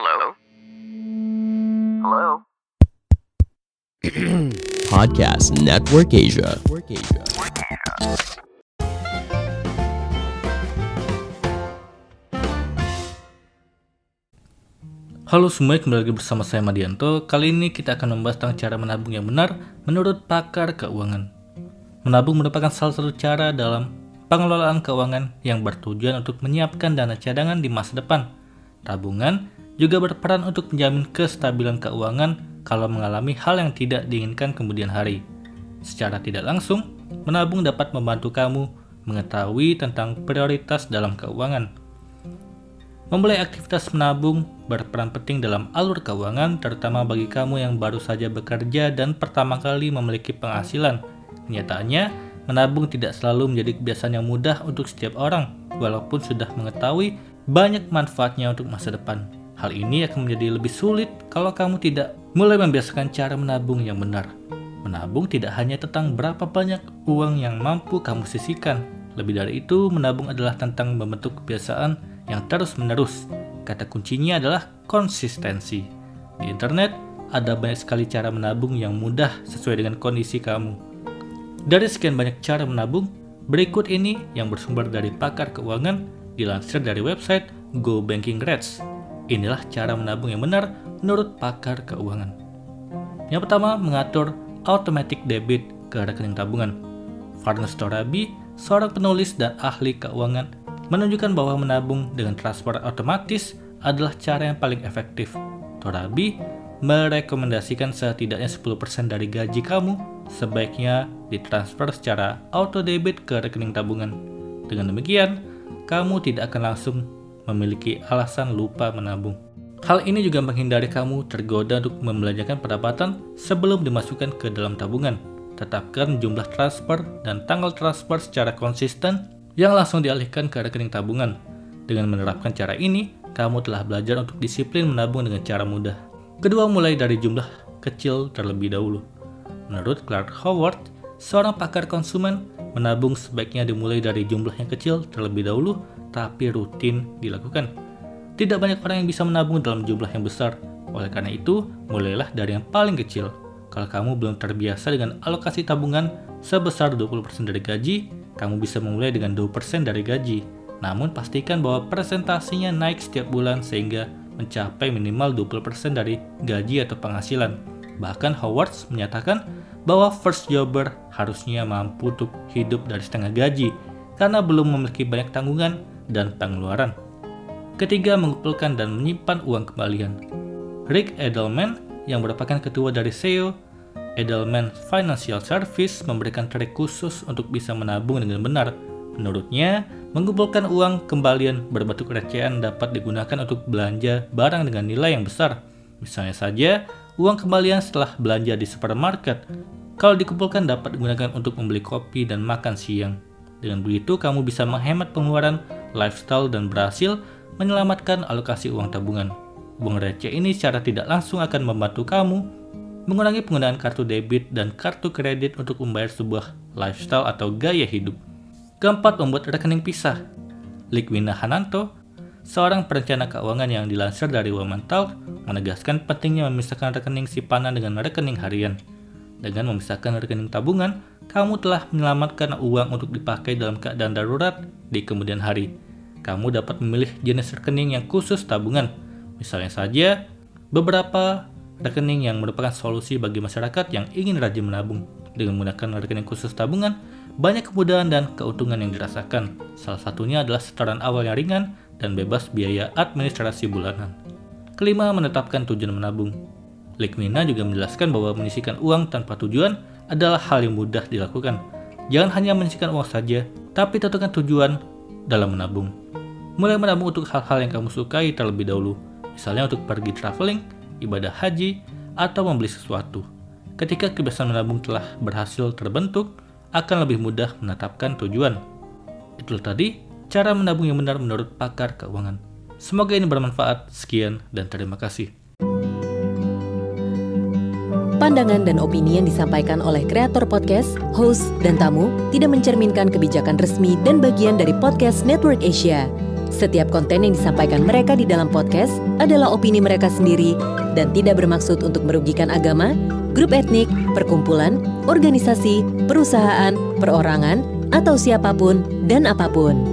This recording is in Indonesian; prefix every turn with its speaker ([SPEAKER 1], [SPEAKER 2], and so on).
[SPEAKER 1] Hello? Hello?
[SPEAKER 2] Podcast Network Asia.
[SPEAKER 3] Halo semuanya, kembali lagi bersama saya Madianto. Kali ini kita akan membahas tentang cara menabung yang benar menurut pakar keuangan. Menabung merupakan salah satu cara dalam pengelolaan keuangan yang bertujuan untuk menyiapkan dana cadangan di masa depan. Tabungan juga berperan untuk menjamin kestabilan keuangan kalau mengalami hal yang tidak diinginkan kemudian hari. Secara tidak langsung, menabung dapat membantu kamu mengetahui tentang prioritas dalam keuangan. Memulai aktivitas menabung berperan penting dalam alur keuangan, terutama bagi kamu yang baru saja bekerja dan pertama kali memiliki penghasilan. Kenyataannya, menabung tidak selalu menjadi kebiasaan yang mudah untuk setiap orang, walaupun sudah mengetahui banyak manfaatnya untuk masa depan. Hal ini akan menjadi lebih sulit kalau kamu tidak mulai membiasakan cara menabung yang benar. Menabung tidak hanya tentang berapa banyak uang yang mampu kamu sisihkan. Lebih dari itu, menabung adalah tentang membentuk kebiasaan yang terus-menerus. Kata kuncinya adalah konsistensi. Di internet, ada banyak sekali cara menabung yang mudah sesuai dengan kondisi kamu. Dari sekian banyak cara menabung, berikut ini yang bersumber dari pakar keuangan dilansir dari website Go Banking Rates. Inilah cara menabung yang benar menurut pakar keuangan. Yang pertama, mengatur automatic debit ke rekening tabungan. Farnes Torabi, seorang penulis dan ahli keuangan, menunjukkan bahwa menabung dengan transfer otomatis adalah cara yang paling efektif. Torabi merekomendasikan setidaknya 10% dari gaji kamu sebaiknya ditransfer secara auto debit ke rekening tabungan. Dengan demikian, kamu tidak akan langsung memiliki alasan lupa menabung. Hal ini juga menghindari kamu tergoda untuk membelanjakan pendapatan sebelum dimasukkan ke dalam tabungan. Tetapkan jumlah transfer dan tanggal transfer secara konsisten yang langsung dialihkan ke rekening tabungan. Dengan menerapkan cara ini, kamu telah belajar untuk disiplin menabung dengan cara mudah. Kedua, mulai dari jumlah kecil terlebih dahulu. Menurut Clark Howard, seorang pakar konsumen, menabung sebaiknya dimulai dari jumlah yang kecil terlebih dahulu, tapi rutin dilakukan. Tidak banyak orang yang bisa menabung dalam jumlah yang besar, oleh karena itu, mulailah dari yang paling kecil. Kalau kamu belum terbiasa dengan alokasi tabungan sebesar 20% dari gaji, kamu bisa memulai dengan 2% dari gaji. Namun pastikan bahwa presentasinya naik setiap bulan sehingga mencapai minimal 20% dari gaji atau penghasilan. Bahkan Howard menyatakan bahwa first jobber harusnya mampu untuk hidup dari setengah gaji karena belum memiliki banyak tanggungan dan pengeluaran. Ketiga, mengumpulkan dan menyimpan uang kembalian. Rick Edelman yang merupakan ketua dari SEO Edelman Financial Service memberikan trik khusus untuk bisa menabung dengan benar. Menurutnya, mengumpulkan uang kembalian berbentuk recehan dapat digunakan untuk belanja barang dengan nilai yang besar. Misalnya saja, uang kembalian setelah belanja di supermarket. Kalau dikumpulkan dapat digunakan untuk membeli kopi dan makan siang. Dengan begitu, kamu bisa menghemat pengeluaran, lifestyle, dan berhasil menyelamatkan alokasi uang tabungan. Uang receh ini secara tidak langsung akan membantu kamu mengurangi penggunaan kartu debit dan kartu kredit untuk membayar sebuah lifestyle atau gaya hidup. Keempat, membuat rekening pisah. Likwina Hananto, seorang perencana keuangan yang dilansir dari Womental, menegaskan pentingnya memisahkan rekening simpanan dengan rekening harian. Dengan memisahkan rekening tabungan, kamu telah menyelamatkan uang untuk dipakai dalam keadaan darurat di kemudian hari. Kamu dapat memilih jenis rekening yang khusus tabungan. Misalnya saja, beberapa rekening yang merupakan solusi bagi masyarakat yang ingin rajin menabung. Dengan menggunakan rekening khusus tabungan, banyak kemudahan dan keuntungan yang dirasakan. Salah satunya adalah setoran awal yang ringan dan bebas biaya administrasi bulanan. Kelima, menetapkan tujuan menabung. Likmina juga menjelaskan bahwa menyisikan uang tanpa tujuan adalah hal yang mudah dilakukan. Jangan hanya menyisikan uang saja, tapi tentukan tujuan dalam menabung. Mulai menabung untuk hal-hal yang kamu sukai terlebih dahulu, misalnya untuk pergi traveling, ibadah haji, atau membeli sesuatu. Ketika kebiasaan menabung telah berhasil terbentuk, akan lebih mudah menetapkan tujuan. Itulah tadi cara menabung yang benar menurut pakar keuangan. Semoga ini bermanfaat. Sekian dan terima kasih.
[SPEAKER 4] Pandangan dan opini yang disampaikan oleh kreator podcast, host, dan tamu tidak mencerminkan kebijakan resmi dan bagian dari podcast Network Asia. Setiap konten yang disampaikan mereka di dalam podcast adalah opini mereka sendiri dan tidak bermaksud untuk merugikan agama, grup etnik, perkumpulan, organisasi, perusahaan, perorangan, atau siapa pun dan apa pun.